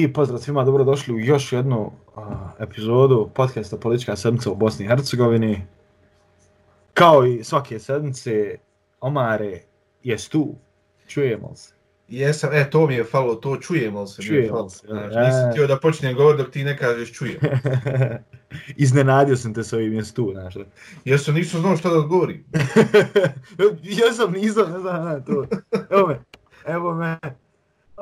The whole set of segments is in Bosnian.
I pozdrav svima, dobrodošli u još jednu uh, epizodu podcasta Politička sedmica u Bosni i Hercegovini. Kao i svake sedmice, Omare je tu, čujemo se. Jesam, e, to mi je falo, to čujemo se. Čujemo se. Znači, nisam htio da počnem govor dok ti ne kažeš čujem. Iznenadio sam te s ovim je tu, znaš. Jesam, nisam znao šta da odgovorim. Jesam, nisam, ne znam, ne, to. Evo me, evo me.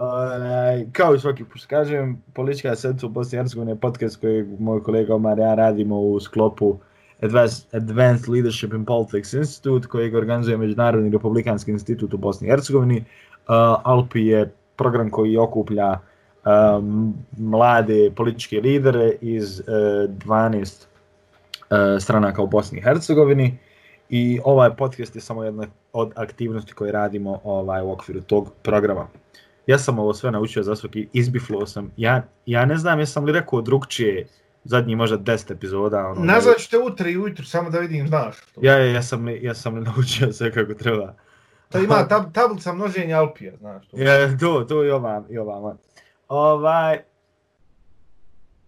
Onaj, kao i svaki put kažem, politička sedmica u Bosni i Hercegovini je podcast koji moj kolega Omar ja radimo u sklopu Advanced, Advanced Leadership in Politics Institute koji organizuje Međunarodni republikanski institut u Bosni i Hercegovini. Uh, ALPI je program koji okuplja um, mlade političke lidere iz uh, 12 uh, stranaka u Bosni i Hercegovini i ovaj podcast je samo jedna od aktivnosti koje radimo ovaj u okviru tog programa ja sam ovo sve naučio za svaki, izbiflo sam. Ja, ja ne znam, jesam li rekao drugčije zadnji možda 10 epizoda. Ono, Nazvat ću te utra i ujutru, samo da vidim, znaš. To. Ja, ja, ja, sam ja sam li naučio sve kako treba. To ima tab, tablica množenja Alpija, znaš. To. Ja, to, to i ova, i ova. Ovaj,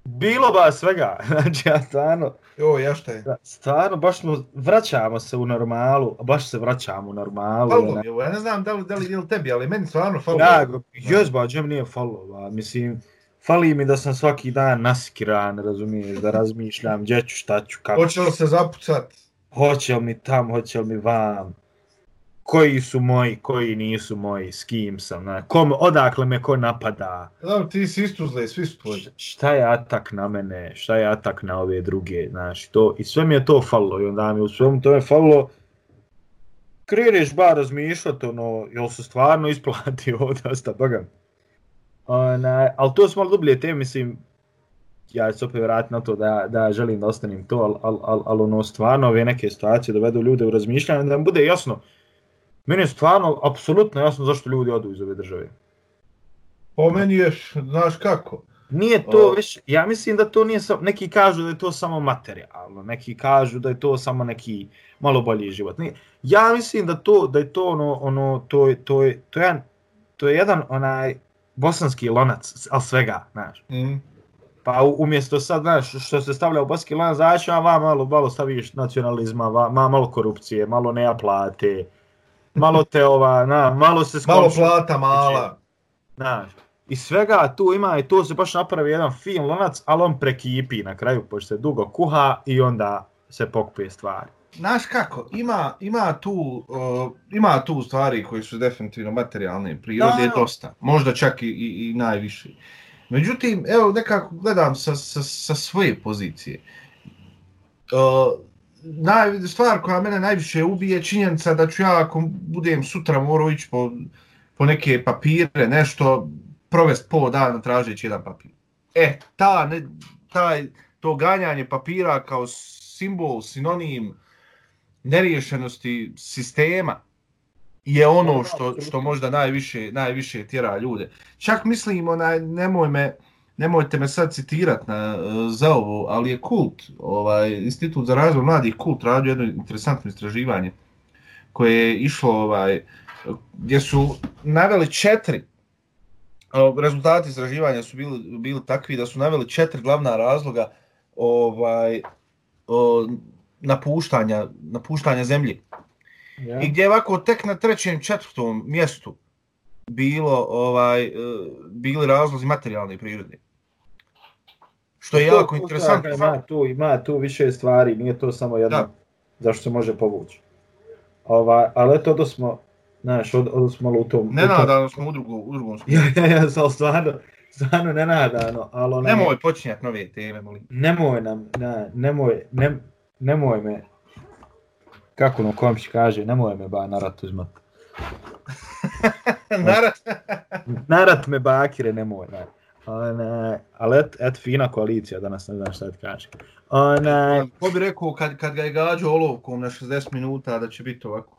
bilo ba svega, znači ja stvarno... Jo, ja šta je? Stvarno, baš smo, vraćamo se u normalu, baš se vraćamo u normalu. Falo mi ovo, ja ne znam da li, da li je tebi, ali meni stvarno falo. Ja, jes ba, nije falo, ba, mislim, fali mi da sam svaki dan naskiran, razumiješ, da razmišljam gdje ću, šta ću, kako. Hoće li se zapucat? Hoće li mi tam, hoće li mi vam koji su moji, koji nisu moji, s kim sam, na, kom, odakle me ko napada. Znam, ti si isto zle, svi su tvoji. Šta je atak na mene, šta je atak na ove druge, znaš, to, i sve mi je to falilo, i onda mi u svemu to je falilo, kreneš ba razmišljati, ono, jel se stvarno isplati ovdje, osta boga. Ona, ali to smo malo dublje teme, mislim, ja ću opet vratiti na to da, da želim da ostanim to, ali al, al, al, ono, stvarno ove neke situacije dovedu ljude u razmišljanje, da nam bude jasno, Meni je stvarno, apsolutno jasno zašto ljudi odu iz ove države. Po meni je, znaš kako? Nije to o... već, ja mislim da to nije, samo, neki kažu da je to samo materijalno, neki kažu da je to samo neki malo bolji život. Nije, ja mislim da to da je to ono, ono to je, to je, to je, jedan, to je jedan onaj bosanski lonac, al svega, znaš. Mm. Pa umjesto sad, znaš, što se stavlja u bosanski lonac, znaš, a va malo, malo staviš nacionalizma, va, malo korupcije, malo neaplate, malo te ova, na, malo se skoči. Malo plata, mala. Na, I svega tu ima i to se baš napravi jedan fin lonac, ali on prekipi na kraju, pošto se dugo kuha i onda se pokupuje stvari. Znaš kako, ima, ima, tu, uh, ima tu stvari koji su definitivno materijalne prirode, da, dosta. Možda čak i, i, i najviše. Međutim, evo nekako gledam sa, sa, sa svoje pozicije. Uh, naj, stvar koja mene najviše ubije činjenica da ću ja ako budem sutra morao ići po, po neke papire, nešto, provest pol dana tražeći jedan papir. E, ta, ne, taj, to ganjanje papira kao simbol, sinonim neriješenosti sistema je ono što, što možda najviše, najviše tjera ljude. Čak mislim, onaj, nemoj me, nemojte me sad citirati na, uh, za ovo, ali je kult, ovaj, Institut za razvoj mladih kult radio jedno interesantno istraživanje koje je išlo, ovaj, gdje su naveli četiri, uh, rezultati istraživanja su bili, bili takvi da su naveli četiri glavna razloga ovaj, uh, napuštanja, napuštanja zemlje. Ja. I gdje je ovako tek na trećem, četvrtom mjestu bilo ovaj bili razlozi materijalne prirode. Što je jako interesantno. Ima tu, ima tu više stvari, nije to samo jedno da. zašto se može povući. Ova, ali eto da smo, znaš, od, od smo u tom... Ne smo u, drugu, u drugom smjeru. ja, ja, ja, stvarno, stvarno ne nadano, ali onaj... Nemoj počinjati nove teme, molim. Nemoj nam, ne, nemoj, ne, nemoj me, kako no komši kaže, nemoj me ba narat uzmat. narat? narat me bakire, nemoj, ne. Ona, ali et, et, fina koalicija danas, ne znam šta ti kaže. Ona, Ko bi rekao kad, kad ga je gađao olovkom na 60 minuta da će biti ovako?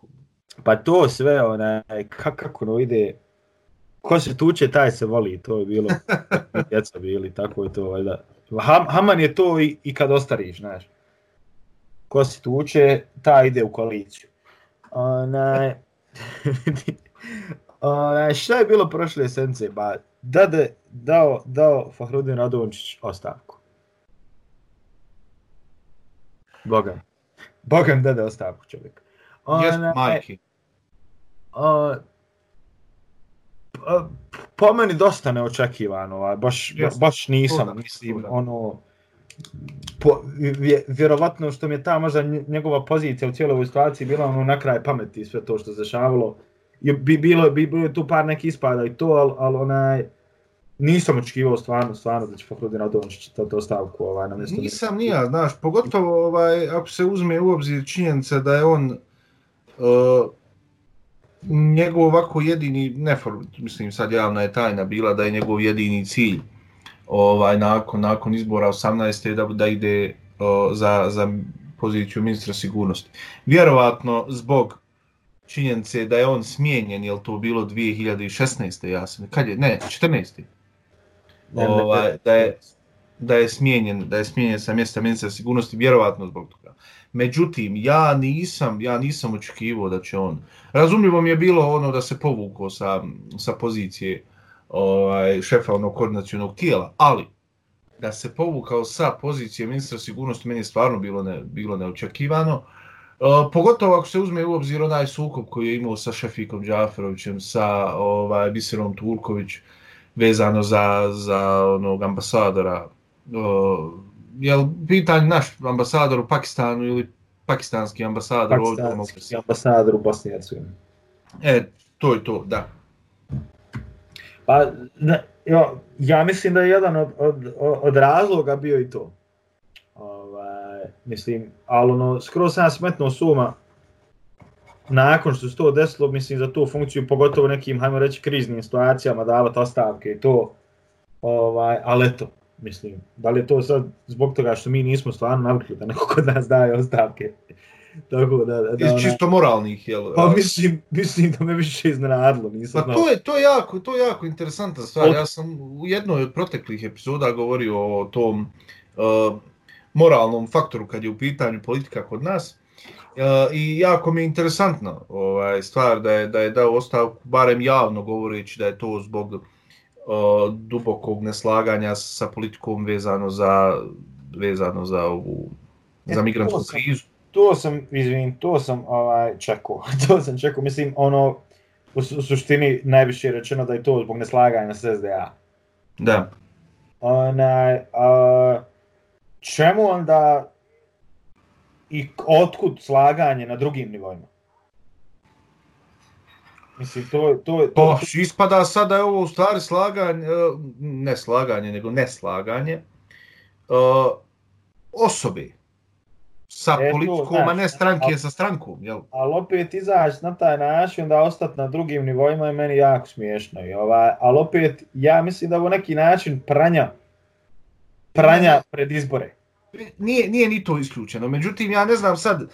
Pa to sve, ona, kak, kako no ide, ko se tuče, taj se voli, to je bilo, djeca bili, tako je to, valjda. Ham, Haman je to i, i kad ostariš, znaš. Ko se tuče, taj ide u koaliciju. Ona, ona, šta je bilo prošle sedmice, ba, dade dao, dao Fahrudin Radončić ostavku. Bogan. Bogan dade ostavku čovjek. Jes, Onaj, majki. a, a, po meni dosta neočekivano, ovaj, baš, Jeste. baš nisam, To da, mislim, da. ono, po, vje, vjerovatno što mi je ta možda nje- njegova pozicija u cijeloj ovoj situaciji bila ono na kraj pameti sve to što se dešavalo. Je, bi, bilo, bi bilo tu par neki ispada i to, ali al, onaj, nisam očekivao stvarno, stvarno da će Fahrudin Radončić to, to stavku ovaj, na mjesto. Nisam ni ja, znaš, pogotovo ovaj, ako se uzme u obzir činjenica da je on uh, njegov ovako jedini, neform, mislim sad javna je tajna bila da je njegov jedini cilj ovaj nakon nakon izbora 18. da da ide uh, za za poziciju ministra sigurnosti. Vjerovatno zbog činjenice da je on smijenjen, je to bilo 2016. ja sam, kad je, ne, 14. Ne, ne, ovaj, da je da je smijenjen, da je smijenjen sa mjesta ministra sigurnosti vjerovatno zbog toga. Međutim, ja nisam, ja nisam očekivao da će on. Razumljivo mi je bilo ono da se povukao sa, sa pozicije ovaj šefa onog koordinacionog tijela, ali da se povukao sa pozicije ministra sigurnosti meni je stvarno bilo ne, bilo neočekivano. Uh, pogotovo ako se uzme u obzir onaj sukob koji je imao sa Šefikom Džaferovićem, sa ovaj Biserom Turković vezano za, za onog ambasadora uh, jel pitanje naš ambasador u Pakistanu ili pakistanski ambasador ovdje u Pakistanski ambasador u Bosni i Hercegovini. E, to je to, da. Pa, ne, jo, ja mislim da je jedan od, od, od razloga bio i to. Mislim, ali ono, skoro sam ja smetnuo suma nakon što se to desilo, mislim, za tu funkciju, pogotovo nekim, hajmo reći, kriznim situacijama, davati ostavke i to. Ovaj, ali eto, mislim, da li je to sad zbog toga što mi nismo stvarno navikli da neko kod nas daje ostavke. Tako da, da, Iz ona- čisto moralnih, jel? Pa mislim, mislim da me više iznenadilo, nisam Pa to je, to je jako, to je jako interesantna stvar. Od- Ja sam u jednoj od proteklih epizoda govorio o tom uh, moralnom faktoru kad je u pitanju politika kod nas. Uh, I jako mi je interesantno ovaj, stvar da je, da je dao ostavku, barem javno govoreći da je to zbog uh, dubokog neslaganja sa politikom vezano za vezano za ovu E, za to migrantsku sam- krizu. to sam, izvin, to sam ovaj, čekao, to sam čekao, mislim, ono, u, u suštini najviše je rečeno da je to zbog neslaganja s SDA. Da. Onaj, a, čemu onda i otkud slaganje na drugim nivoima? Mislim, to, to, to, Pa ispada sad da je ovo u stvari slaganje, e, ne slaganje, nego neslaganje e, osobe sa E, to, politikom, a ne stranke sa strankom, jel? ali opet izaći na taj način da ostati na drugim nivoima je meni jako smiješno. I ovaj, ali opet, ja mislim da je ovo neki način pranja, pranja pred izbore. Nije, nije ni to isključeno, međutim ja ne znam sad, e,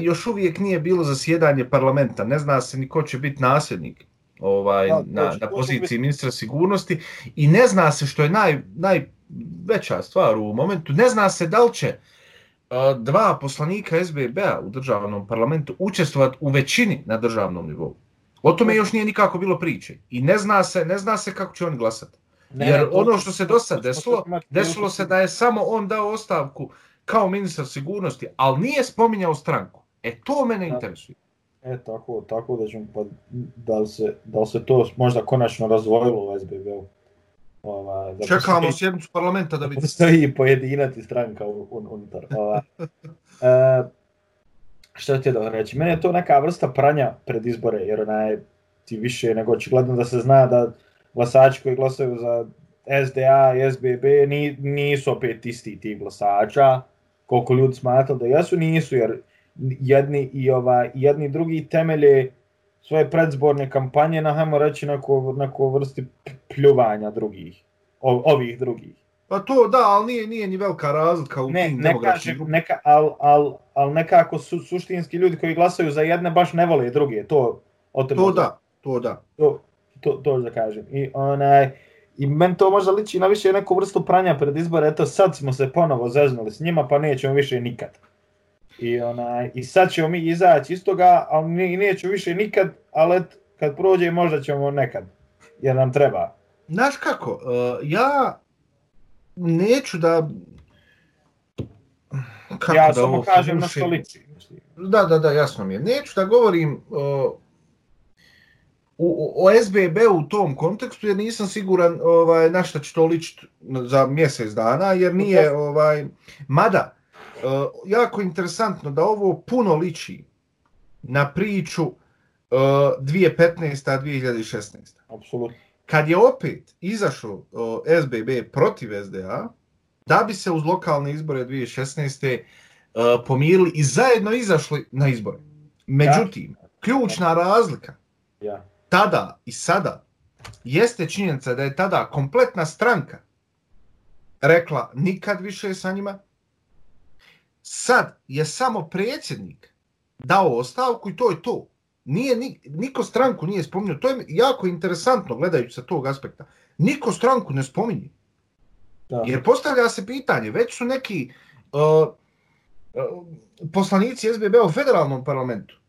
još uvijek nije bilo zasjedanje parlamenta, ne zna se ni ko će biti nasljednik ovaj, Da, na, na poziciji ministra sigurnosti i ne zna se što je naj, najveća stvar u momentu, ne zna se da li će e, dva poslanika SBB-a u državnom parlamentu učestvovati u većini na državnom nivou. O tome još nije nikako bilo priče i ne zna se, ne zna se kako će oni glasati. Jer to- ono što se do sad desilo, desilo se da je samo on dao ostavku kao ministar sigurnosti, ali nije spominjao stranku. E to mene interesuje. E, tako, tako da ćemo, pa, da li se, da li se to možda konačno razvojilo u SBB-u? Ovaj, da Čekamo postoji- sjednicu parlamenta da vidimo. postoji pojedinac i stranka un, un, unutar. Ovaj. E, što ti da reći? Mene je to neka vrsta pranja pred izbore, jer onaj, ti više nego očigledno da se zna da glasači koji glasaju za SDA i SBB ni, nisu opet isti ti glasača, koliko ljudi smatra da jesu, nisu, jer jedni i ova jedni drugi temelje svoje predzborne kampanje na hajmo reći neko, neko vrsti pljuvanja drugih, ovih drugih. Pa to da, ali nije, nije ni velika razlika u Ne, tim ne kažem, grupama. neka, al, al, al nekako su, suštinski ljudi koji glasaju za jedne baš ne vole druge, to o To da, to da. to, to, to da kažem. I onaj, i meni to možda liči na više neku vrstu pranja pred izbore, eto sad smo se ponovo zeznuli s njima, pa nećemo više nikad. I, onaj, I sad ćemo mi izaći iz toga, ali ni, neću više nikad, ali kad prođe možda ćemo nekad, jer nam treba. Znaš kako, uh, ja neću da... Kako ja da samo kažem na što liči. Da, da, da, jasno mi je. Neću da govorim uh, o, o SBB u tom kontekstu jer nisam siguran ovaj na šta će to ličiti za mjesec dana jer nije ovaj mada uh, jako interesantno da ovo puno liči na priču uh, 2015. 2016. Apsolutno. Kad je opet izašao uh, SBB protiv SDA, da bi se uz lokalne izbore 2016. Uh, pomirili i zajedno izašli na izbore. Međutim, ja. ključna razlika ja. Tada i sada jeste činjenica da je tada kompletna stranka rekla nikad više sa njima. Sad je samo predsjednik dao ostavku i to je to. Nije, niko stranku nije spominio. To je jako interesantno gledajući sa tog aspekta. Niko stranku ne spominje. Da. Jer postavlja se pitanje, već su neki uh, uh, poslanici SBB u federalnom parlamentu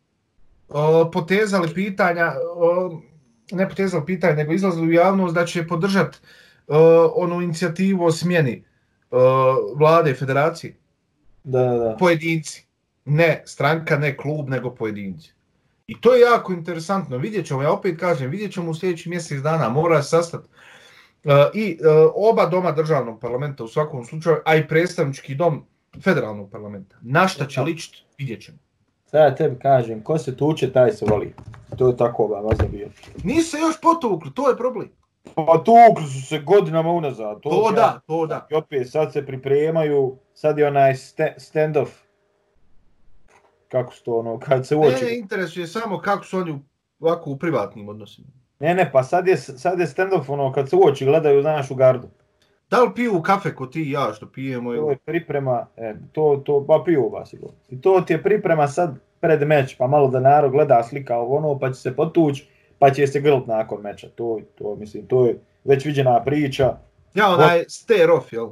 potezali pitanja, uh, ne potezali pitanja, nego izlazili u javnost da će podržati uh, onu inicijativu o smjeni uh, vlade i federacije. Da, da, da. Pojedinci. Ne stranka, ne klub, nego pojedinci. I to je jako interesantno. Vidjet ćemo, ja opet kažem, vidjet ćemo u sljedeći mjesec dana, mora sastati uh, i uh, oba doma državnog parlamenta u svakom slučaju, a i predstavnički dom federalnog parlamenta. Na šta će ličiti, vidjet ćemo. Sada ja tebi kažem, ko se tuče, taj se voli. To je tako ova vazda bio. Nisu se još potukli, to je problem. Pa tukli su se godinama unazad. To, to da, to da. I opet sad se pripremaju, sad je onaj stand-off kako su to ono, kad se uoči... Ne, interesuje samo kako su oni ovako u privatnim odnosima. Ne, ne, pa sad je, sad je stand-off ono, kad se uoči gledaju, znaš, u gardu. Da li piju kafe ko ti i ja što pijemo? To je priprema, e, to, to, pa piju oba sigurno. I to ti je priprema sad pred meč, pa malo da narod gleda slika ovo ono, pa će se potući, pa će se grlt nakon meča. To, to, mislim, to je već viđena priča. Ja, onaj, stare off, jel?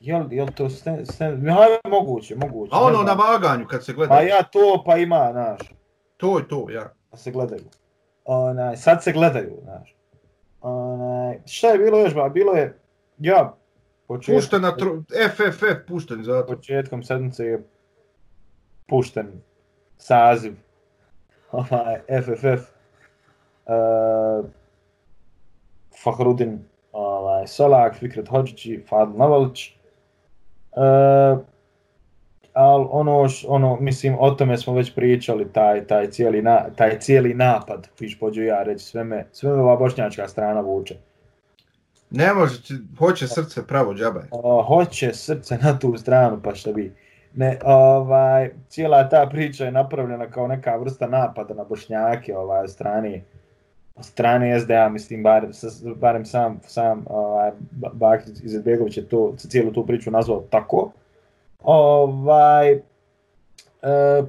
Jel, jel to stand, stand, ja, moguće, moguće. A ono na vaganju kad se gleda. Pa ja to, pa ima, znaš. To je to, ja. Pa se gledaju. Onaj, sad se gledaju, znaš. Onaj, šta je bilo još, ba? Bilo je, ja, početkom... Pušten na tro... FFF pušten za to. Početkom sedmice je pušten saziv. Ovaj, FFF. Uh, Fahrudin, ovaj, Solak, Fikret Hođići, Fadl Navalić. Uh, al ono ono mislim o tome smo već pričali taj taj cijeli na, taj cijeli napad piš pođu ja reći sve me sve me ova bošnjačka strana vuče. Ne može hoće srce pravo džabaj hoće srce na tu stranu pa šta bi. Ne ovaj cijela ta priča je napravljena kao neka vrsta napada na bošnjake ovaj strane strane SDA mislim bar barem sam sam ovaj Bakir Izetbegović je to cijelu tu priču nazvao tako ovaj e,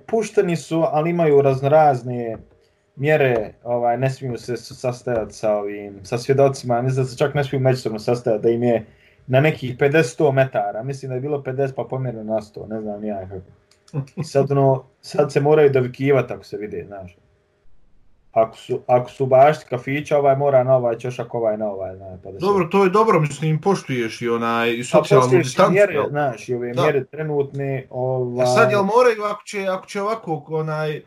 pušteni su ali imaju raznorazne mjere ovaj ne smiju se sastajati sa ovim sa svjedocima ne znam se čak ne smiju međusobno sastajati da im je na nekih 50-100 metara. Mislim da je bilo 50 pa pomjerno na 100 ne znam ja kako. I sad ono sad se moraju dovikivati ako se vide znaš ako su, ako su baš kafića, ovaj mora na ovaj čošak, ovaj na ovaj. Znaš, pa da dobro, to je dobro, mislim, poštuješ i onaj i pa socijalnu distancu. Mjere, znaš, i ove da. mjere trenutne. Ovaj... A sad jel moraju, ako će, ako će ovako, onaj,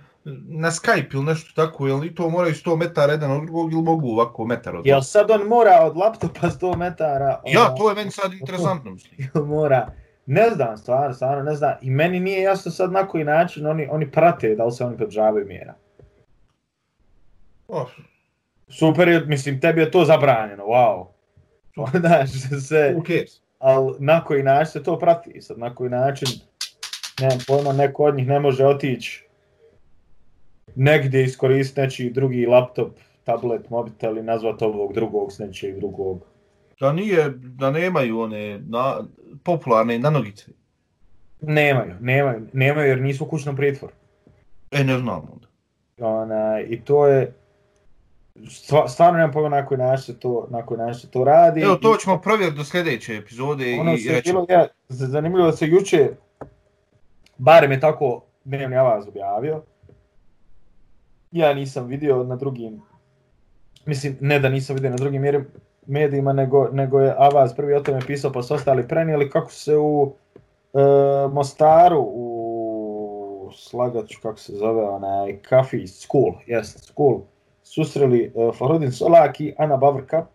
na Skype ili nešto tako, jel i to moraju 100 metara jedan od drugog ili mogu ovako metar od Jel sad on mora od laptopa 100 metara? Ja, ono, to je meni sad interesantno, mislim. mora, ne znam, stvarno, stvarno, ne znam. I meni nije jasno sad na koji način oni, oni prate da li se oni podržavaju mjera. Oh. Super je, mislim, tebi je to zabranjeno, wow. Znaš, se... Who cares? Ali na koji način se to prati? Sad, na koji način, ne pojma, neko od njih ne može otići negdje iskoristiti neći drugi laptop, tablet, mobitel i nazvati ovog drugog s drugog. Da nije, da nemaju one na, popularne nanogice? Nemaju, nemaju, nemaju jer nisu u kućnom pritvoru. E, ne znam onda. Ona, I to je, stvarno nemam pojma na koji način se to, na koji način se to radi. Evo, to ćemo provjeriti do sljedeće epizode ono i reći. Bilo, ja, zanimljivo da se juče, barem je tako dnevni avaz objavio, ja nisam vidio na drugim mislim, ne da nisam vidio na drugim mjerim, medijima, nego, nego je Avaz prvi o tome pisao, pa su ostali prenijeli kako se u e, Mostaru, u Slagaću, kako se zove, onaj, kafi, school, jest, school, susreli e, Fahrudin Solak i Ana Bavrka.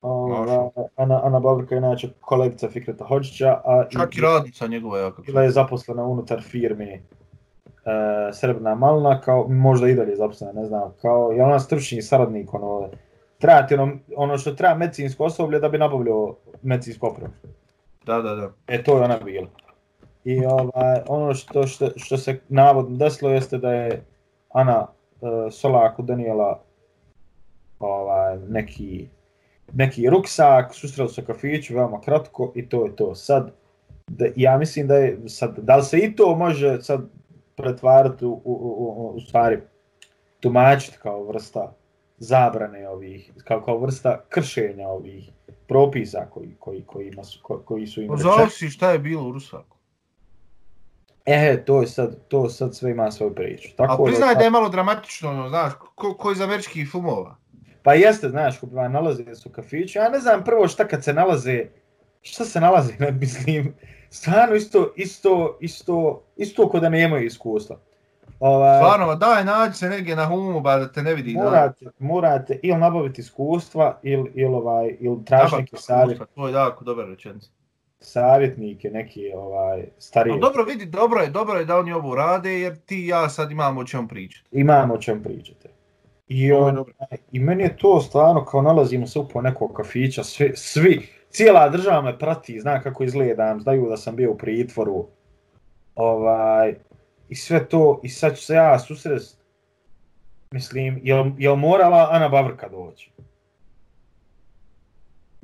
Ova, Ana, Ana Bavrka je inače kolegica Fikreta Hođića. A Čak i radnica njegova jaka. Bila je zaposlena unutar firme e, Srebrna Malna, kao, možda i dalje zaposlena, ne znam, kao, je ona stručni saradnik, ono, treba ti ono, ono što treba medicinsko osoblje da bi nabavljao medicinsko opremu. Da, da, da. E, to je ona bila. I ovaj, ono što, što, što se navodno desilo jeste da je Ana uh, Solaku donijela ovaj, neki, neki ruksak, susreli se kafiću, veoma kratko i to je to. Sad, da, ja mislim da je, sad, da li se i to može sad pretvarati u, u, u, u stvari, tumačiti kao vrsta zabrane ovih, kao, kao vrsta kršenja ovih propisa koji, koji, koji, ima koji su im rečeni. Zavisi šta je bilo u Rusaku. E, to je sad, to sad sve ima svoju priču. Tako A priznaj da, da je malo dramatično, ono, znaš, ko, ko iz američkih filmova. Pa jeste, znaš, ko bi nalaze su kafići. Ja ne znam prvo šta kad se nalaze, šta se nalaze, ne mislim, stvarno isto, isto, isto, isto ko da nemaju iskustva. Ovaj, Stvarno, daj, nađi se negdje na humu, ba da te ne vidi. Morate, da. morate ili nabaviti iskustva, ili, ili, ovaj, ili traži neki savjet. To je jako dobar rečenica. Savjetnike, neki ovaj, stariji. No, dobro, vidi, dobro je, dobro je da oni ovo rade, jer ti i ja sad imamo o čemu pričati. Imamo o čemu pričati. I, on, I meni je to stvarno, kao nalazimo se upo nekog kafića, svi, svi, cijela država me prati, zna kako izgledam, znaju da sam bio u pritvoru. Ovaj, i sve to, i sad ću se ja susrest, mislim, je li morala Ana Bavrka doći?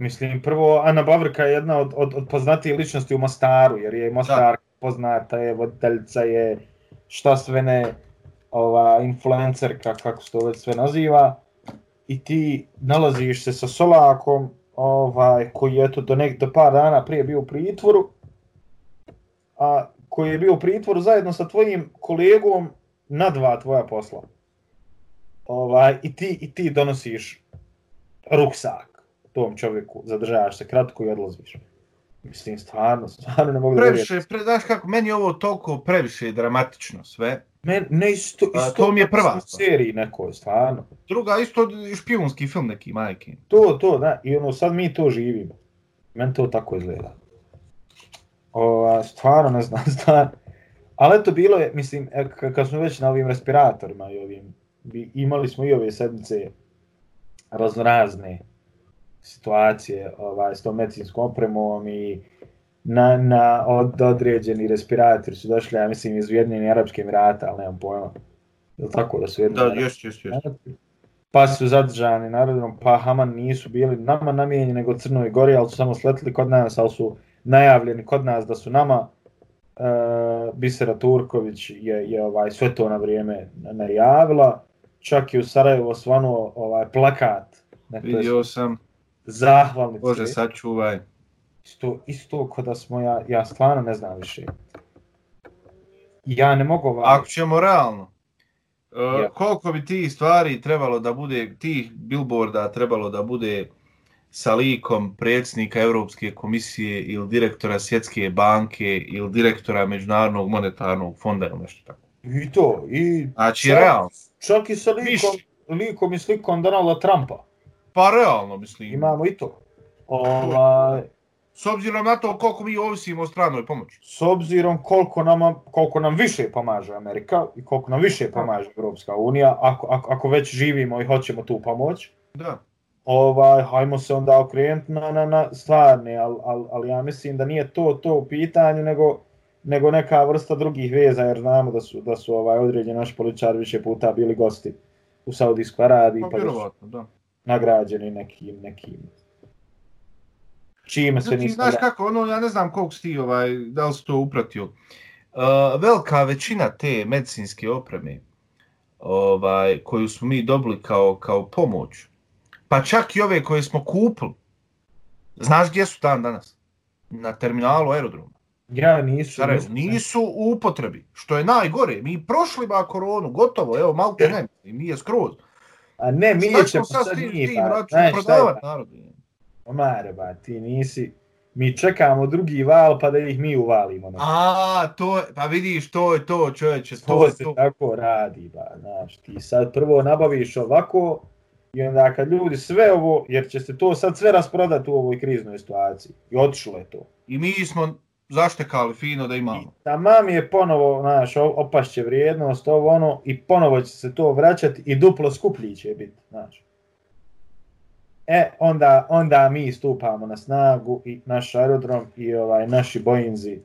Mislim, prvo, Ana Bavrka je jedna od, od, od poznatijih ličnosti u Mostaru, jer je Mostar da. poznata, je voditeljica, je šta sve ne, ova, influencerka, kako se to već sve naziva, i ti nalaziš se sa Solakom, ovaj, koji je to do, nek, do par dana prije bio u pritvoru, a koji je bio u pritvoru zajedno sa tvojim kolegom na dva tvoja posla. Ovaj, i, ti, I ti donosiš ruksak tom čovjeku, zadržavaš se kratko i odlaziš. Mislim, stvarno, stvarno ne mogu previše, da Previše, znaš kako, meni je ovo toliko previše dramatično sve. Men, ne, isto, isto A, to mi je prva. seriji neko, stvarno. Druga, isto špijunski film neki, majke. To, to, da, i ono, sad mi to živimo. Meni to tako izgleda. Ova, stvarno ne znam, stvarno. Ali eto bilo je, mislim, e, kad smo već na ovim respiratorima i ovim, imali smo i ove sedmice raznorazne situacije ovaj, s tom medicinskom opremom i na, na od, određeni respiratori su došli, ja mislim, iz Ujedinjeni Arabske Emirata, ali nemam pojma. Je tako da su Ujedinjeni Da, jest, jest, jest. Pa su zadržani narodom, pa Haman nisu bili nama namijenjeni nego Crnoj Gori, ali su samo sletili kod nas, ali su najavljeni kod nas da su nama uh, Bisera Turković je, je ovaj sve to na vrijeme najavila. Čak i u Sarajevo svanuo ovaj plakat. Vidio sam. Zahvalnice. Bože, sačuvaj. Isto, isto kod da smo, ja, ja stvarno ne znam više. Ja ne mogu ovaj... Ako ćemo realno, uh, ja. koliko bi ti stvari trebalo da bude, tih billboarda trebalo da bude sa likom predsjednika Europske komisije ili direktora Svjetske banke ili direktora Međunarodnog monetarnog fonda ili nešto tako. I to, i... Znači, čak, realno. Čak i sa likom, Miš... likom i slikom Donalda Trumpa. Pa realno, mislim. Imamo i to. Ovaj... S obzirom na to koliko mi ovisimo o stranoj pomoći. S obzirom koliko, nama, koliko nam više pomaže Amerika i koliko nam više pomaže Europska unija, ako, ako, ako već živimo i hoćemo tu pomoć. Da ovaj, hajmo se onda okrenuti na, na, na stvarne, ali al, al ja mislim da nije to to u pitanju, nego, nego neka vrsta drugih veza, jer znamo da su, da su ovaj određeni naši političari više puta bili gosti u Saudijskoj Arabiji, pa, pa da. Nagrađeni nekim, nekim čime se znači, nismo... Znaš kako, ono, ja ne znam koliko si ovaj, da li si to upratio. Uh, velika većina te medicinske opreme ovaj, koju smo mi dobili kao, kao pomoć, pa čak i ove koje smo kupili, znaš gdje su dan danas? Na terminalu aerodroma. Ja, nisu. Sarajevo, nisu u upotrebi, što je najgore. Mi prošli ba koronu, gotovo, evo, malo te ne, nije skroz. A ne, mi Šta ćemo ćemo sad s tim, pa, račun znaš šta je, narodu? Omare, ba, ti nisi, mi čekamo drugi val pa da ih mi uvalimo. Na. A, to je, pa vidiš, to je to, čovječe, to to je se to. tako radi, ba, znaš, ti sad prvo nabaviš ovako i onda kad ljudi sve ovo, jer će se to sad sve rasprodati u ovoj kriznoj situaciji i otišlo je to. I mi smo zaštekali fino da I imamo. tamam je ponovo, znaš, opašće vrijednost, ovo ono, i ponovo će se to vraćati i duplo skuplji će biti, znaš. E, onda, onda mi stupamo na snagu i naš aerodrom i ovaj naši Boeinzi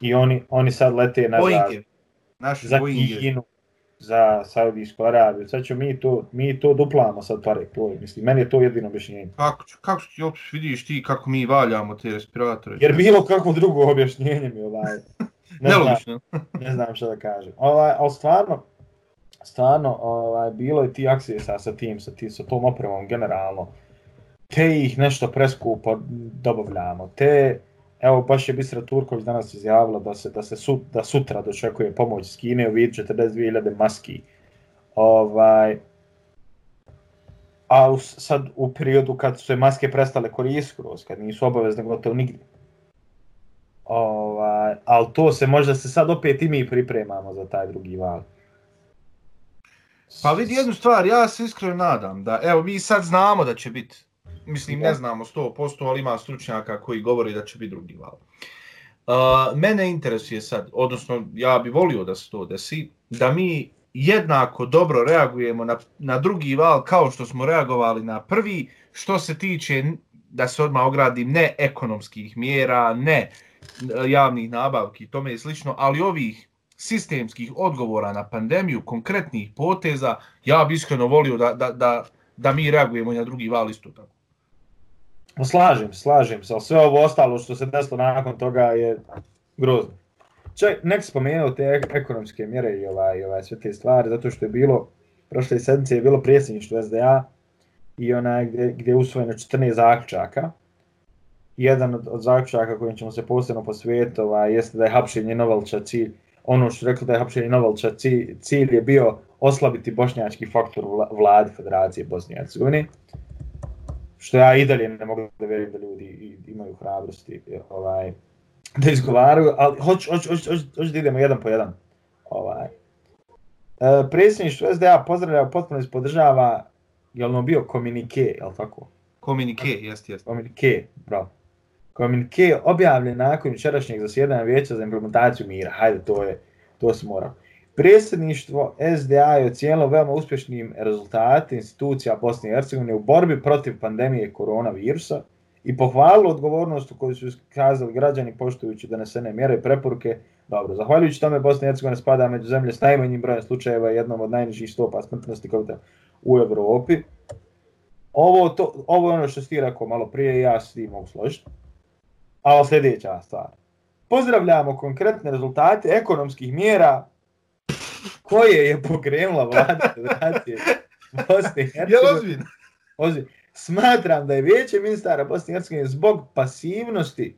i oni, oni sad lete na Boeinge. Naši za Boeinge. Kinu, za Saudijsku Arabiju. Sad ću mi to, mi to duplamo sad pare, to mislim, meni je to jedino objašnjenje. Kako, ću- kako ti opet vidiš ti kako mi valjamo te respiratore? Jer bilo kakvo drugo objašnjenje mi ovaj, ne znam, Nelogično. ne znam šta da kažem. Ovaj, ali stvarno, stvarno, ovaj, bilo je ti akcija sa tim, sa, tim, sa tom opremom generalno. Te ih nešto preskupo dobavljamo. Te, evo, baš je Bistra Turković danas izjavila da se, da se sut, da sutra dočekuje pomoć iz Kine u vidu 42.000 maski. Ovaj, a u, sad u periodu kad su se maske prestale koristiti skroz, kad nisu obavezne gotovo nigdje. Ovaj, ali to se možda se sad opet i mi pripremamo za taj drugi val. Pa vidi jednu stvar, ja se iskreno nadam da, evo mi sad znamo da će biti, mislim ne znamo 100%, ali ima stručnjaka koji govori da će biti drugi val. Uh, mene interesuje sad, odnosno ja bi volio da se to desi, da mi jednako dobro reagujemo na, na drugi val kao što smo reagovali na prvi, što se tiče, da se odmah ogradim, ne ekonomskih mjera, ne javnih nabavki, tome i slično, ali ovih sistemskih odgovora na pandemiju, konkretnih poteza, ja bi iskreno volio da, da, da, da mi reagujemo na drugi val isto tako. Slažem, se, slažem se, ali sve ovo ostalo što se desilo nakon toga je grozno. Čak, nek spomenuo te ekonomske mjere i ovaj, ovaj, sve te stvari, zato što je bilo, prošle sedmice je bilo predsjedništvo SDA i onaj gdje, gdje je usvojeno 14 zaključaka. Jedan od, od zaključaka kojim ćemo se posebno posvijetiti ovaj, jeste da je hapšenje Novalča cilj, ono što je rekli da je hapšenje Novalča cilj, cilj je bio oslabiti bošnjački faktor u vla- vladi Federacije Bosne i Hercegovine što ja i dalje ne mogu da vjerujem da ljudi imaju hrabrosti ovaj, da izgovaraju, ali hoću, hoću, hoću, hoću, hoću da idemo jedan po jedan. Ovaj. E, predsjedništvo SDA pozdravlja, potpuno ispodržava, je li bio komunike, je li tako? Komunike, jest, jest. Komunike, bravo. Komunike objavljen nakon jučerašnjeg zasjedanja vijeća za implementaciju mira. Hajde, to je, to se mora. Predsjedništvo SDA je ocijenilo veoma uspješnim rezultate institucija Bosne i Hercegovine u borbi protiv pandemije koronavirusa i pohvalilo odgovornost u koju su iskazali građani poštujući donesene mjere i preporuke. Dobro, zahvaljujući tome Bosna i Hercegovina spada među zemlje s najmanjim brojem slučajeva i jednom od najnižih stopa smrtnosti COVID u Evropi. Ovo, to, ovo je ono što si ti rekao malo prije i ja s tim mogu složiti. A sljedeća stvar. Pozdravljamo konkretne rezultate ekonomskih mjera koje je pokrenula vlada Federacije Bosne i Hercegovine. ozbiljno? Smatram da je vijeće ministara Bosne i Hercegovine zbog pasivnosti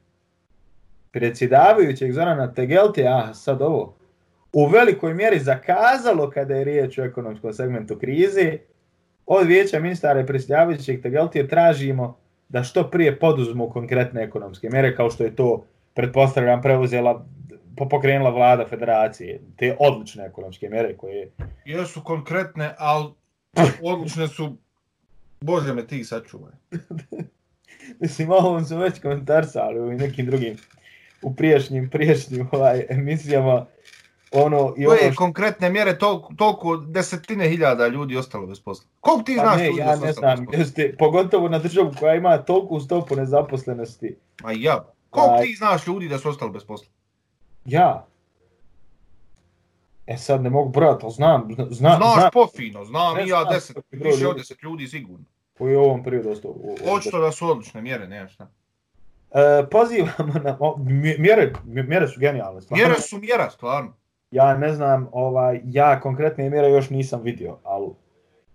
predsjedavajućeg Zorana Tegelte, a sad ovo, u velikoj mjeri zakazalo kada je riječ o ekonomskom segmentu krize, od vijeća ministara i predsjedavajućeg Tegelte tražimo da što prije poduzmu konkretne ekonomske mjere kao što je to, pretpostavljam, preuzela pokrenula vlada federacije, te odlične ekonomske mjere koje Jesu konkretne, ali odlične su, Bože me ti sačuvaj. Mislim, ovom su već komentarsali u nekim drugim, u prijašnjim, prijašnjim ovaj, emisijama, ono i ovo Koje što... konkretne mjere, toliko, toliko desetine hiljada ljudi ostalo bez posla? Koliko ti Pa znaš ne, ljudi ja ne znam, jeste, pogotovo na državu koja ima toliku stopu nezaposlenosti. Ma ja. Koliko ti znaš ljudi da su ostali bez posla? Ja. E sad ne mogu brojati, ali znam, zna, zna, Znaš znam pofino, znam Ne i ja znam deset, više od deset ljudi sigurno. koji je ovom periodu ostao. Očito da su odlične mjere, nema šta. E, pozivamo na, o, mje- mjere, mjere su genijalne. stvarno. Mjere su mjera, stvarno. Ja ne znam, ovaj, ja konkretne mjere još nisam vidio, ali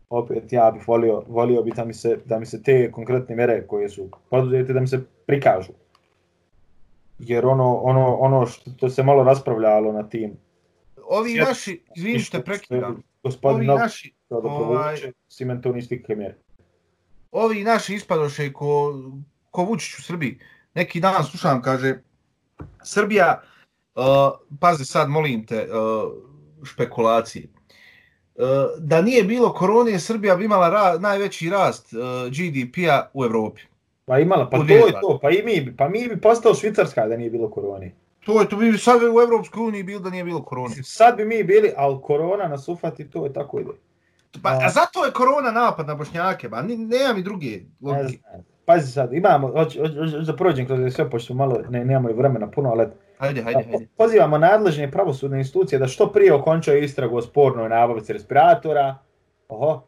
opet ja bih volio, volio bi da mi, se, da mi se te konkretne mjere koje su poduzete da mi se prikažu. Jer ono, ono, ono što se malo raspravljalo na tim Ovi Sjet- naši, izvini što prekidam, gospodin ovi naši, ovaj- provuče, Simen to nisi nikakve mjere. ovi naši ispadoše ko, ko Vučić u Srbiji. Neki dan slušam, kaže, Srbija, uh, pazi sad, molim te, uh, špekulacije. Uh, da nije bilo korone, Srbija bi imala ra, najveći rast uh, GDP-a u Evropi. Pa imala, pa to je 2020. to, pa i mi, pa mi bi postao Švicarska da nije bilo korone. To je, to bi sad u Evropskoj uniji bilo da nije bilo korone. Sad bi mi bili, ali korona nas ufati, to je tako ide. Pa, a zato je korona napad na Bošnjake, ba, nema mi druge logike. Pazi sad, imamo, hoću da prođem kroz sve, pošto malo, ne, nemamo i vremena puno, ali Hajde, hajde, hajde. pozivamo nadležne pravosudne institucije da što prije okončaju istragu o spornoj nabavci respiratora, oho,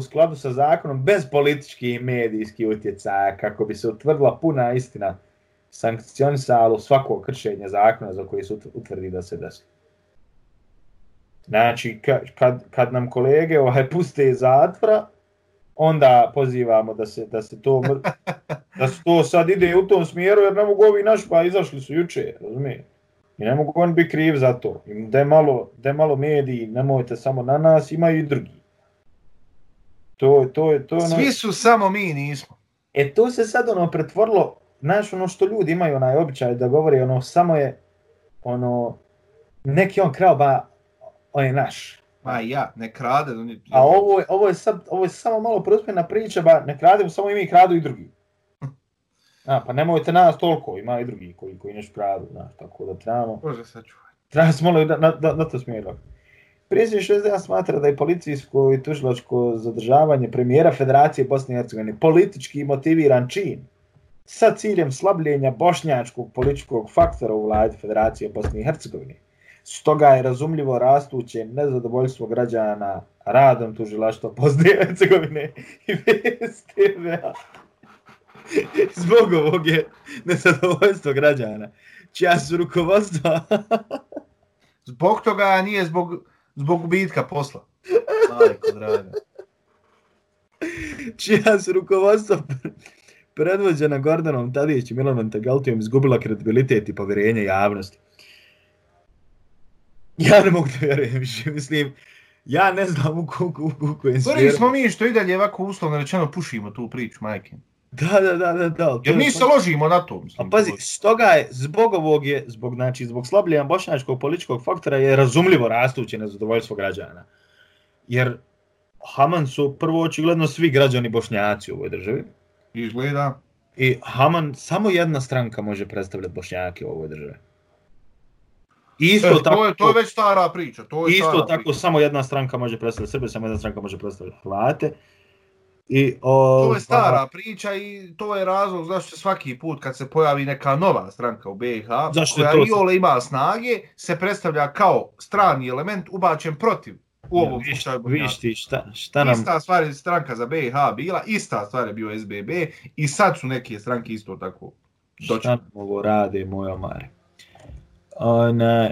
u skladu sa zakonom, bez političkih i medijskih utjecaja, kako bi se utvrdila puna istina sankcionisalo svako kršenje zakona za koji se ut- utvrdi da se desi. Znači, ka, kad, kad nam kolege ovaj, puste iz zatvora, onda pozivamo da se, da se to da se to sad ide u tom smjeru, jer ne mogu ovi naši, pa izašli su juče, razumije? I ne mogu oni biti krivi za to. Da je malo, da je malo mediji, nemojte samo na nas, imaju i drugi. To, to, je to, ono, Svi su samo mi nismo. E to se sad ono pretvorilo, znaš ono što ljudi imaju onaj običaj da govore, ono samo je, ono, neki on krao, ba, on je naš. Ma ja, ne krade. on je- A ovo je, ovo je sad, ovo je samo malo prospjena priča, ba ne krademo samo i mi kradu i drugi. A, pa nemojte nas toliko, ima i drugi koji, koji nešto kradu, znaš, tako da trebamo, Bože, sačuvaj. treba se malo na, na, na, to smjeru. Predsjednik SDA smatra da je policijsko i tužilačko zadržavanje premijera Federacije Bosne i Hercegovine politički motiviran čin sa ciljem slabljenja bošnjačkog političkog faktora u vladi Federacije Bosne i Hercegovine. Stoga je razumljivo rastuće nezadovoljstvo građana radom tužilaštva Bosne i Hercegovine i VSTV-a. Zbog ovog je nezadovoljstvo građana, čija su rukovodstva Zbog toga nije zbog, zbog gubitka posla. Majko, draga. čija su rukovodstva predvođena Gordonom Tadić i Milanom Tegaltijom izgubila kredibilitet i povjerenje javnosti. Ja ne mogu da vjerujem više, mislim, ja ne znam u, u, u, u kojem Prvi smjeru. smo mi što i dalje ovako uslovno rečeno pušimo tu priču, majke. Da, da, da, da, da. Jer je mi to- se ložimo na to. A Mislim, pazi, stoga je, zbog ovog je, zbog, znači, zbog slabljenja bošnjačkog političkog faktora je razumljivo rastuće nezadovoljstvo građana. Jer Haman su prvo očigledno svi građani bošnjaci u ovoj državi. Izgleda. I Haman, samo jedna stranka može predstavljati bošnjake u ovoj državi. Isto E, tako, to, je, to je već stara priča. To je isto stara tako priča. samo jedna stranka može predstavljati Srbe, samo jedna stranka može predstavljati Hrvate. I, o, To je stara priča i to je razlog zašto se svaki put kad se pojavi neka nova stranka u BiH, Zašto koja to- iole ima snage, se predstavlja kao strani element ubačen protiv u ovom Viš, slučaju viš Bošnjaka. ti šta, šta nam... Ista stvar je stranka za BiH bila, ista stvar je bio SBB i sad su neke stranke isto tako doći. Šta nam ovo rade, moj omare? Ona,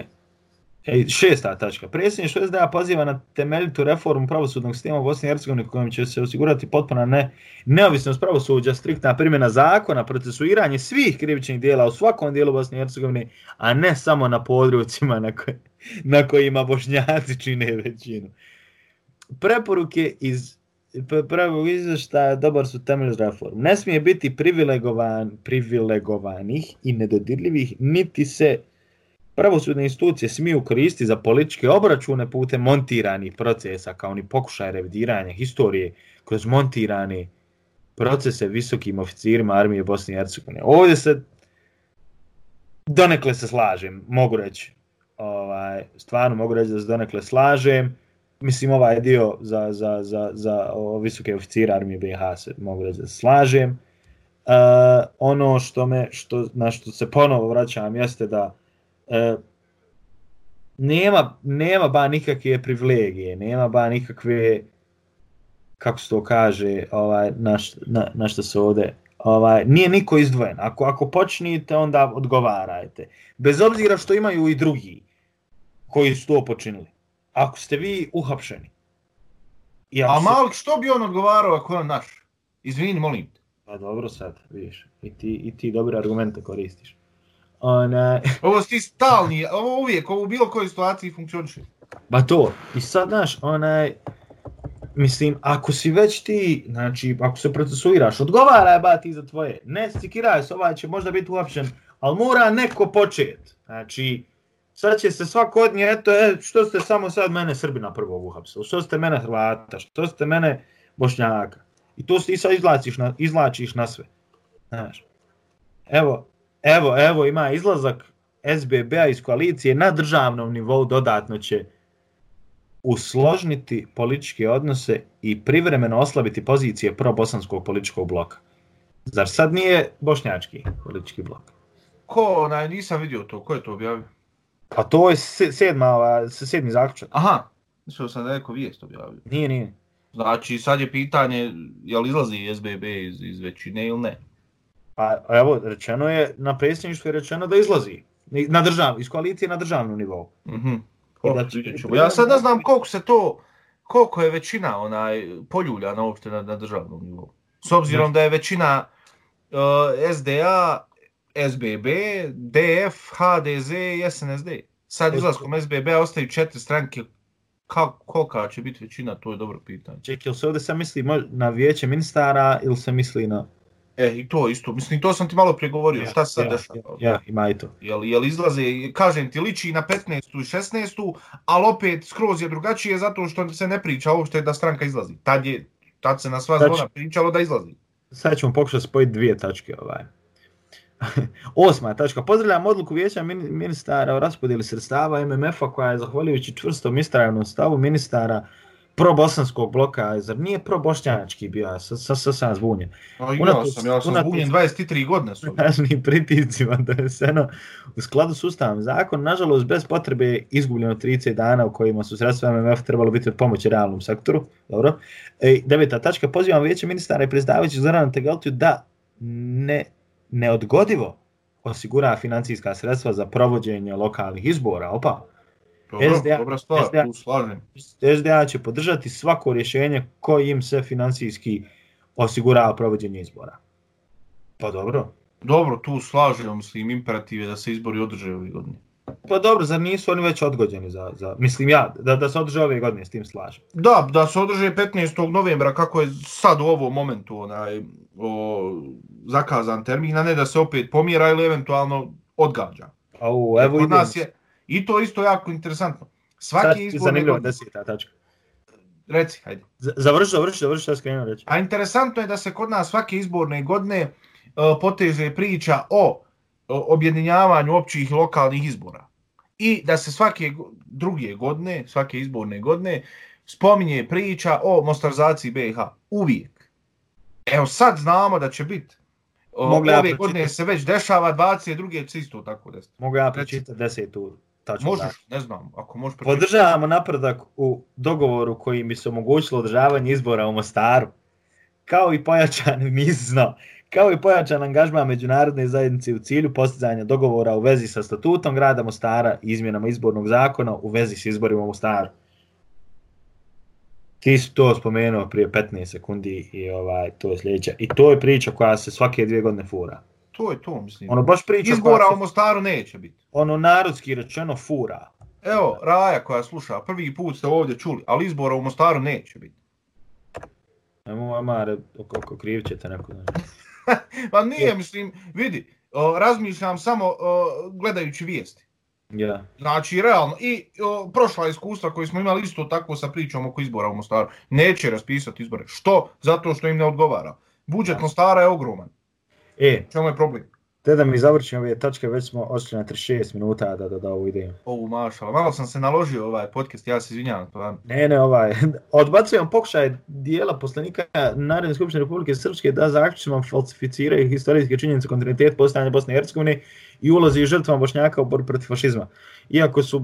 E, šesta tačka. Predsjedništvo SDA poziva na temeljitu reformu pravosudnog sistema u Bosni i Hercegovini kojom će se osigurati potpuna ne, neovisnost pravosuđa, striktna primjena zakona, procesuiranje svih krivičnih dijela u svakom dijelu Bosne i Hercegovine, a ne samo na područjima na, koj, na kojima bošnjaci čine većinu. Preporuke iz prvog izveštaja dobar su temelj za reformu. Ne smije biti privilegovan, privilegovanih i nedodirljivih, niti se pravosudne institucije smiju koristiti za političke obračune putem montiranih procesa, kao ni pokušaj revidiranja historije kroz montirane procese visokim oficirima armije Bosne i Hercegovine. Ovdje se donekle se slažem, mogu reći. Ovaj, stvarno mogu reći da se donekle slažem. Mislim, ovaj dio za, za, za, za o, visoke oficire armije BiH se mogu reći da se slažem. Uh, ono što me, što, na što se ponovo vraćam jeste da uh, nema, nema ba nikakve privilegije, nema ba nikakve kako se to kaže, ovaj, na, na, na što se ovde, ovaj, nije niko izdvojen. Ako, ako počnite, onda odgovarajte. Bez obzira što imaju i drugi koji su to počinili. Ako ste vi uhapšeni. I ako A se- Malik, što bi on odgovarao ako je on naš? Izvini, molim te. Pa dobro sad, vidiš. I ti, i ti dobre argumente koristiš. Ona, Ovo si stalni, ovo uvijek, ovo u bilo kojoj situaciji funkcioniše. Ba to, i sad, znaš, onaj, mislim, ako si već ti, znači, ako se procesuiraš, odgovaraj ba ti za tvoje, ne stikiraj se, ovaj će možda biti uopšen, ali mora neko počet, znači, sad će se svako od nje, eto, e, što ste samo sad mene Srbina prvo uhapsili, što ste mene Hrvata, što ste mene Bošnjaka, i to ti sad izlačiš na, izlačiš na sve, znaš, evo, evo, evo, ima izlazak SBB-a iz koalicije na državnom nivou dodatno će usložniti političke odnose i privremeno oslabiti pozicije pro-bosanskog političkog bloka. Zar sad nije bošnjački politički blok? Ko, onaj, nisam vidio to, ko je to objavio? Pa to je sedma, ova, sedmi zaključak. Aha, mislio sam da je neko vijest objavio. Nije, nije. Znači, sad je pitanje, je li izlazi SBB iz, iz većine ili ne? Pa evo, rečeno je, na predsjedništvu je rečeno da izlazi. Na držav, iz koalicije na državnom nivou. Mm ja sad ne znam koliko se to, koliko je većina onaj poljuljana uopšte na, na državnom nivou. S obzirom da je većina uh, SDA, SBB, DF, HDZ i SNSD. Sad izlaskom SBB ostaju četiri stranke. Kako, kolika će biti većina, to je dobro pitanje. Čekaj, ili se ovdje sam misli na vijeće ministara ili se misli na... E, i to isto. Mislim, to sam ti malo pregovorio. Ja, Šta se sad ja, dešava? Ja, ja, ima i to. Jel, jel izlaze, kažem ti, liči na 15. i 16. ali opet skroz je drugačije zato što se ne priča uopšte da stranka izlazi. Tad, je, tad se na sva zvona pričalo da izlazi. Sad ćemo pokušati spojiti dvije tačke. Ovaj. Osma tačka. Pozdravljam odluku vijeća ministara o raspodijeli sredstava MMF-a koja je zahvaljujući čvrstom istrajavnom stavu ministara pro-bosanskog bloka, zar nije pro-bošnjanački bio, ja sam sa, sa, zbunjen. Ja sam, ja sam zbunjen 23 godine su. Snažnim priticima doneseno u skladu s ustavom zakon, nažalost bez potrebe izgubljeno 30 dana u kojima su sredstva MMF trebalo biti od pomoći realnom sektoru. Dobro. E, deveta tačka, pozivam vijeće ministara i prezdavajući Zorana Tegaltiju da ne, neodgodivo osigura financijska sredstva za provođenje lokalnih izbora. Opa, Dobro, SDA, dobra stvar, SDA, tu slažem. SDA će podržati svako rješenje koje im se financijski osigurava provođenje izbora. Pa dobro. Dobro, tu slažem, mislim, imperative da se izbori održe ove godine. Pa dobro, zar nisu oni već odgođeni za, za mislim ja, da, da se održe ove godine, s tim slažem. Da, da se održe 15. novembra, kako je sad u ovom momentu onaj, o, zakazan termin, a ne da se opet pomjera ili eventualno odgađa. Au, evo Kod nas je, I to isto jako interesantno. Svaki izbor... Zanimljivo deseta tačka. Reci, hajde. Završi, završi, završi, šta skrenuo reći. A interesantno je da se kod nas svake izborne godine uh, poteže priča o, objedinjavanju općih lokalnih izbora. I da se svake druge godine, svake izborne godine, spominje priča o mostarzaciji BiH. Uvijek. Evo sad znamo da će biti Ove ja godine se već dešava, 22. će isto tako desiti. Mogu ja pročitati desetu tačno Možeš, da. ne znam, ako možeš pročitati. Podržavamo napredak u dogovoru koji bi se omogućilo održavanje izbora u Mostaru, kao i pojačan mizno, kao i pojačan angažman međunarodne zajednice u cilju postizanja dogovora u vezi sa statutom grada Mostara i izmjenama izbornog zakona u vezi s izborima u Mostaru. Ti si to spomenuo prije 15 sekundi i ovaj to je sljedeća. I to je priča koja se svake dvije godine fura to je to, mislim. Ono baš priča Izbora u Mostaru neće biti. Ono narodski rečeno fura. Evo, Raja koja sluša, prvi put ste ovdje čuli, ali izbora u Mostaru neće biti. Nemo amare, oko kriv ćete neko. pa nije, mislim, vidi, o, razmišljam samo o, gledajući vijesti. Ja. Znači, realno, i o, prošla iskustva koje smo imali isto tako sa pričom oko izbora u Mostaru, neće raspisati izbore. Što? Zato što im ne odgovara. Budžet ja. Mostara je ogroman. E, čemu je problem? Te da mi završim ove tačke, već smo ošli na 36 minuta da da da ovu ideju. Ovu mašala, malo sam se naložio ovaj podcast, ja se izvinjavam. Pa... Ne, ne, ovaj, odbacujem pokušaj dijela poslanika Narodne skupštine Republike Srpske da zaključima falsificiraju historijske činjenice kontinuitet postavljanja Bosne i Hercegovine i ulazi žrtvama Bošnjaka u borbu protiv fašizma. Iako su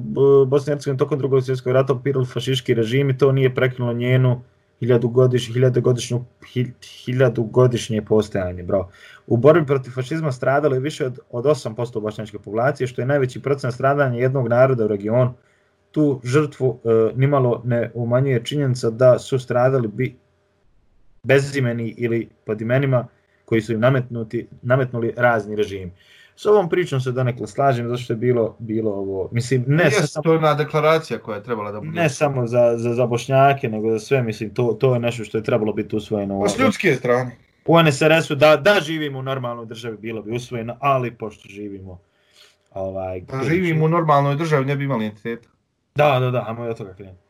Bosne i Hercegovine tokom drugog svjetskog rata opirali fašiški režimi, to nije prekinulo njenu hiljadugodišnje hiljadugodiš, hiljadugodišnju, hiljadugodišnje postojanje, bro. U borbi protiv fašizma stradalo je više od, od 8% bošnjačke populacije, što je najveći procent stradanja jednog naroda u regionu. Tu žrtvu e, nimalo ne umanjuje činjenica da su stradali bi bezimeni ili pod imenima koji su im nametnuti, nametnuli razni režimi. S ovom pričom se donekle slažem, zato što je bilo, bilo ovo, mislim, ne Jeste, samo, to je ona deklaracija koja je trebala da bude. ne samo za, za, za bošnjake, nego za sve, mislim, to, to je nešto što je trebalo biti usvojeno. Pa s ljudske strane. u NSRS-u da, da živimo u normalnoj državi bilo bi usvojeno, ali pošto živimo ovaj, Da živimo u normalnoj državi, ne bi imali entiteta. Da, da, da, ajmo od toga krenuti.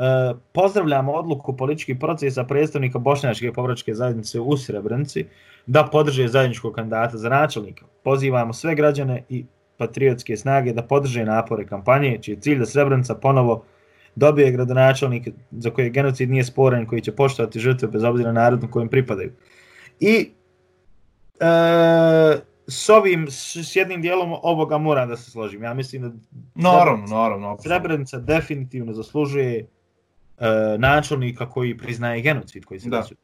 E, pozdravljamo odluku političkih procesa predstavnika Bošnjačke povračke zajednice u Srebrenici da podrže zajedničkog kandidata za načelnika. Pozivamo sve građane i patriotske snage da podrže napore kampanje, čiji je cilj da Srebrenica ponovo dobije gradonačelnik za koje genocid nije sporan, koji će poštovati žrtve bez obzira na narod na kojem pripadaju. I e, s ovim, s, jednim dijelom ovoga moram da se složim. Ja mislim da Naravno, naravno. Srebrenica definitivno zaslužuje načelnika koji priznaje genocid koji se Da. desio.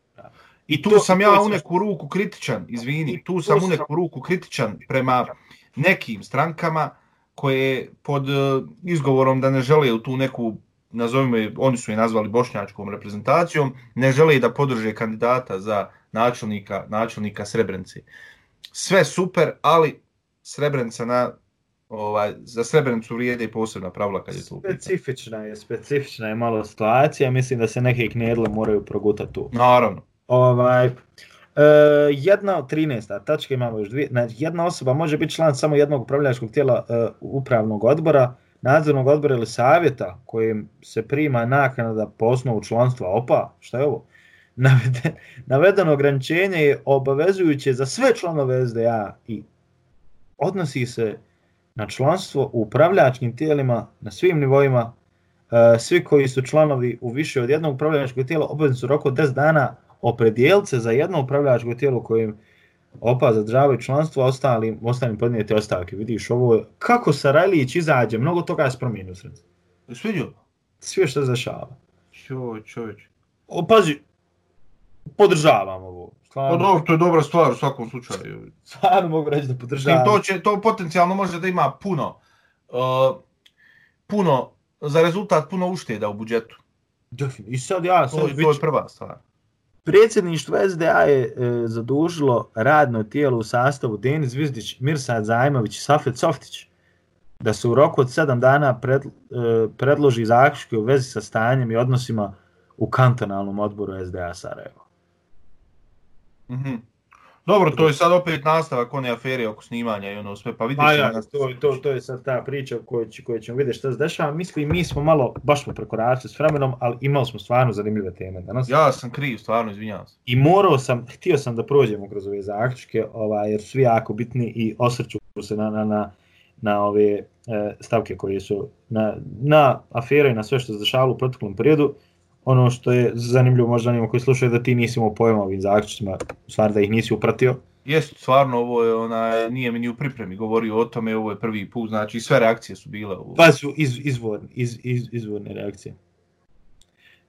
I tu to- sam ja u neku ruku kritičan, izvini, I tu to sam u neku ruku kritičan prema nekim strankama koje pod e, izgovorom da ne žele u tu neku, nazovimo je, oni su je nazvali bošnjačkom reprezentacijom, ne žele da podrže kandidata za načelnika, načelnika Srebrenice. Sve super, ali Srebrenica na ovaj za Srebrenicu vrijede i posebna pravila kad je to. Specifična je, specifična je malo situacija, mislim da se neke knjedle moraju progutati tu. Naravno. Ovaj, e, jedna od 13. tačka imamo još dvije. Znači, jedna osoba može biti član samo jednog upravljačkog tijela e, upravnog odbora, nadzornog odbora ili savjeta kojim se prima naknada po osnovu članstva OPA. Šta je ovo? Navede, navedeno ograničenje je obavezujuće za sve članove SDA i odnosi se na članstvo u upravljačkim tijelima na svim nivoima. E, svi koji su članovi u više od jednog upravljačkog tijela obavezni su roku od 10 dana opredijelce za jedno upravljačko tijelo kojim opa zadržavaju članstvo, a ostalim, ostalim podnijeti ostavke. Vidiš, ovo kako Sarajlić izađe, mnogo toga je promijenio u sredstvu. Sviđo? Sve što se dešava. Čoj, čovječ. O, pazi, podržavam ovo. Pa Stvarno, dobro, to je dobra stvar u svakom slučaju. stvarno mogu reći da podržavam. to, će, to potencijalno može da ima puno, uh, puno, za rezultat puno ušteda u budžetu. Definitivno. I sad ja, To, sad to je prva stvar. predsjedništvo SDA je e, zadužilo radno tijelo u sastavu Denis Zvizdić, Mirsad Zajmović i Safet Softić da se u roku od sedam dana pred, e, predloži zaključke u vezi sa stanjem i odnosima u kantonalnom odboru SDA Sarajevo. Mhm. Dobro, to je sad opet nastavak one afere oko snimanja i ono sve, pa vidjet ćemo. ja, to, to, to je sad ta priča koju, će, koju ćemo vidjeti što se dešava. Mislim, mi smo malo, baš smo prekoračili s vremenom, ali imali smo stvarno zanimljive teme danas. Ja sam kriv, stvarno, izvinjavam se. I morao sam, htio sam da prođemo kroz ove zaključke, ovaj, jer su jako bitni i osvrću se na, na, na, na ove e, stavke koje su na, na afere i na sve što se dešavalo u proteklom periodu. Ono što je zanimljivo možda onima koji slušaju da ti nisi imao pojma ovim zaključcima, u stvari da ih nisi upratio. Jest, stvarno, ovo je, ona, nije mi ni u pripremi govorio o tome, ovo je prvi put, znači sve reakcije su bile. Ovo. Pa su iz, izvorni, iz, iz, izvorne reakcije.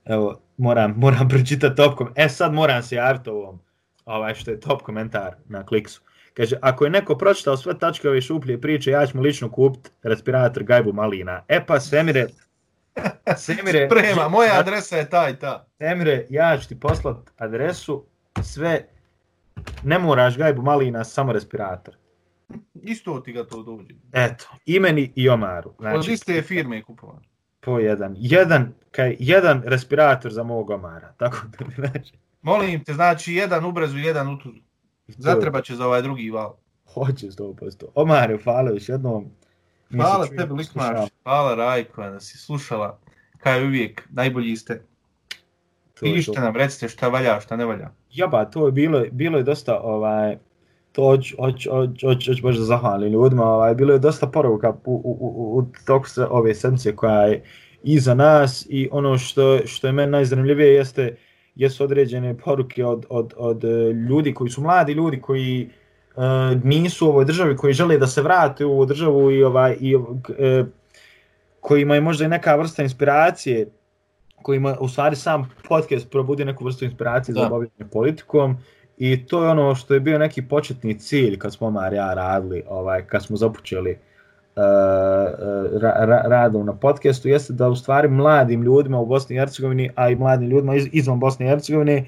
Evo, moram, moram pročitati top komentar. E sad moram se javiti ovom, ovaj što je top komentar na kliksu. Kaže, ako je neko pročitao sve tačke ove šuplje priče, ja ću mu lično kupiti respirator Gajbu Malina. E pa, Semire, Semire, Prema, moja adresa je ta i ta. Semire, ja ću ti poslat adresu, sve, ne moraš Gajbu Malina, samo respirator. Isto ti ga to dođe. Eto, imeni i Omaru. Od iste firme je kupovan. po jedan. Jedan, kaj, jedan respirator za mog omara. Tako da mi znači. Molim te, znači jedan ubrezu, jedan utuzu. Zatreba će za ovaj drugi val. Hoće 100%. Omar, hvala još jednom. Hvala tebi. Likmaš. Hvala Rajko, da si slušala. Kao uvijek, najbolji ste. Pišite nam, recite šta valja, šta ne valja. Jaba, to je bilo, bilo je dosta, ovaj, to hoć, hoć, hoć, hoć, hoć baš da zahvalim ljudima, ovaj, bilo je dosta poruka u, u, u, u toku se- ove sedmice koja je iza nas i ono što, što je meni najzanimljivije jeste jesu određene poruke od, od, od e, ljudi koji su mladi ljudi koji uh, nisu u ovoj državi, koji žele da se vrate u ovu državu i ovaj i uh, kojima je možda i neka vrsta inspiracije kojima u stvari sam podcast probudi neku vrstu inspiracije za Da. bavljenje politikom i to je ono što je bio neki početni cilj kad smo Omar ja radili, ovaj, kad smo započeli uh, ra, ra, radom na podcastu, jeste da u stvari mladim ljudima u Bosni i Hercegovini, a i mladim ljudima iz, izvan Bosne i Hercegovine,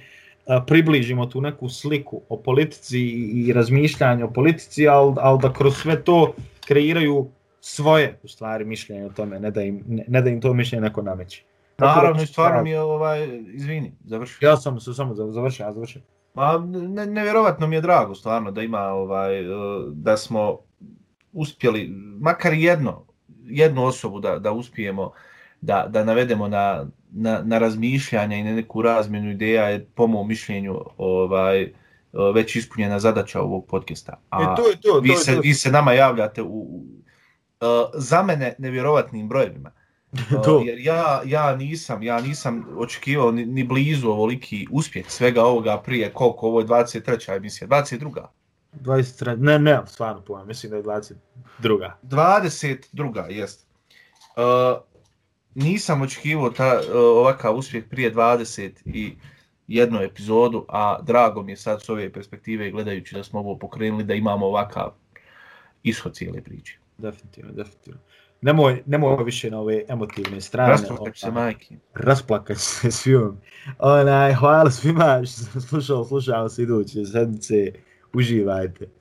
približimo tu neku sliku o politici i razmišljanju o politici, ali, ali da kroz sve to kreiraju svoje u stvari mišljenje o tome, ne da im, ne, ne da im to mišljenje neko nameće. Naravno, stvarno mi je, ovaj, izvini, završi. Ja sam se samo završio, ja završio. Ma, ne, nevjerovatno mi je drago, stvarno, da ima, ovaj, da smo uspjeli, makar jedno, jednu osobu da, da uspijemo da, da navedemo na, na, na razmišljanje i na neku razmjenu ideja je po mom mišljenju ovaj, već ispunjena zadaća ovog podcasta. A e, to je to, vi, to se, to. vi se nama javljate u, u uh, za mene nevjerovatnim brojevima. Uh, jer ja, ja nisam ja nisam očekivao ni, ni blizu ovoliki uspjeh svega ovoga prije koliko ovo je 23. emisija, 22. 23. Ne, ne, stvarno pojma, mislim da je 22. 22. jest. Uh, nisam očekivao ta, uh, ovakav uspjeh prije 20 i jednu epizodu, a drago mi je sad s ove perspektive gledajući da smo ovo pokrenuli da imamo ovakav ishod cijele priče. Definitivno, definitivno. Nemoj, nemoj više na ove emotivne strane. Rasplakać se majke. Rasplakać se svijom. Onaj, hvala svima što sam slušao, slušao se iduće sedmice. Uživajte.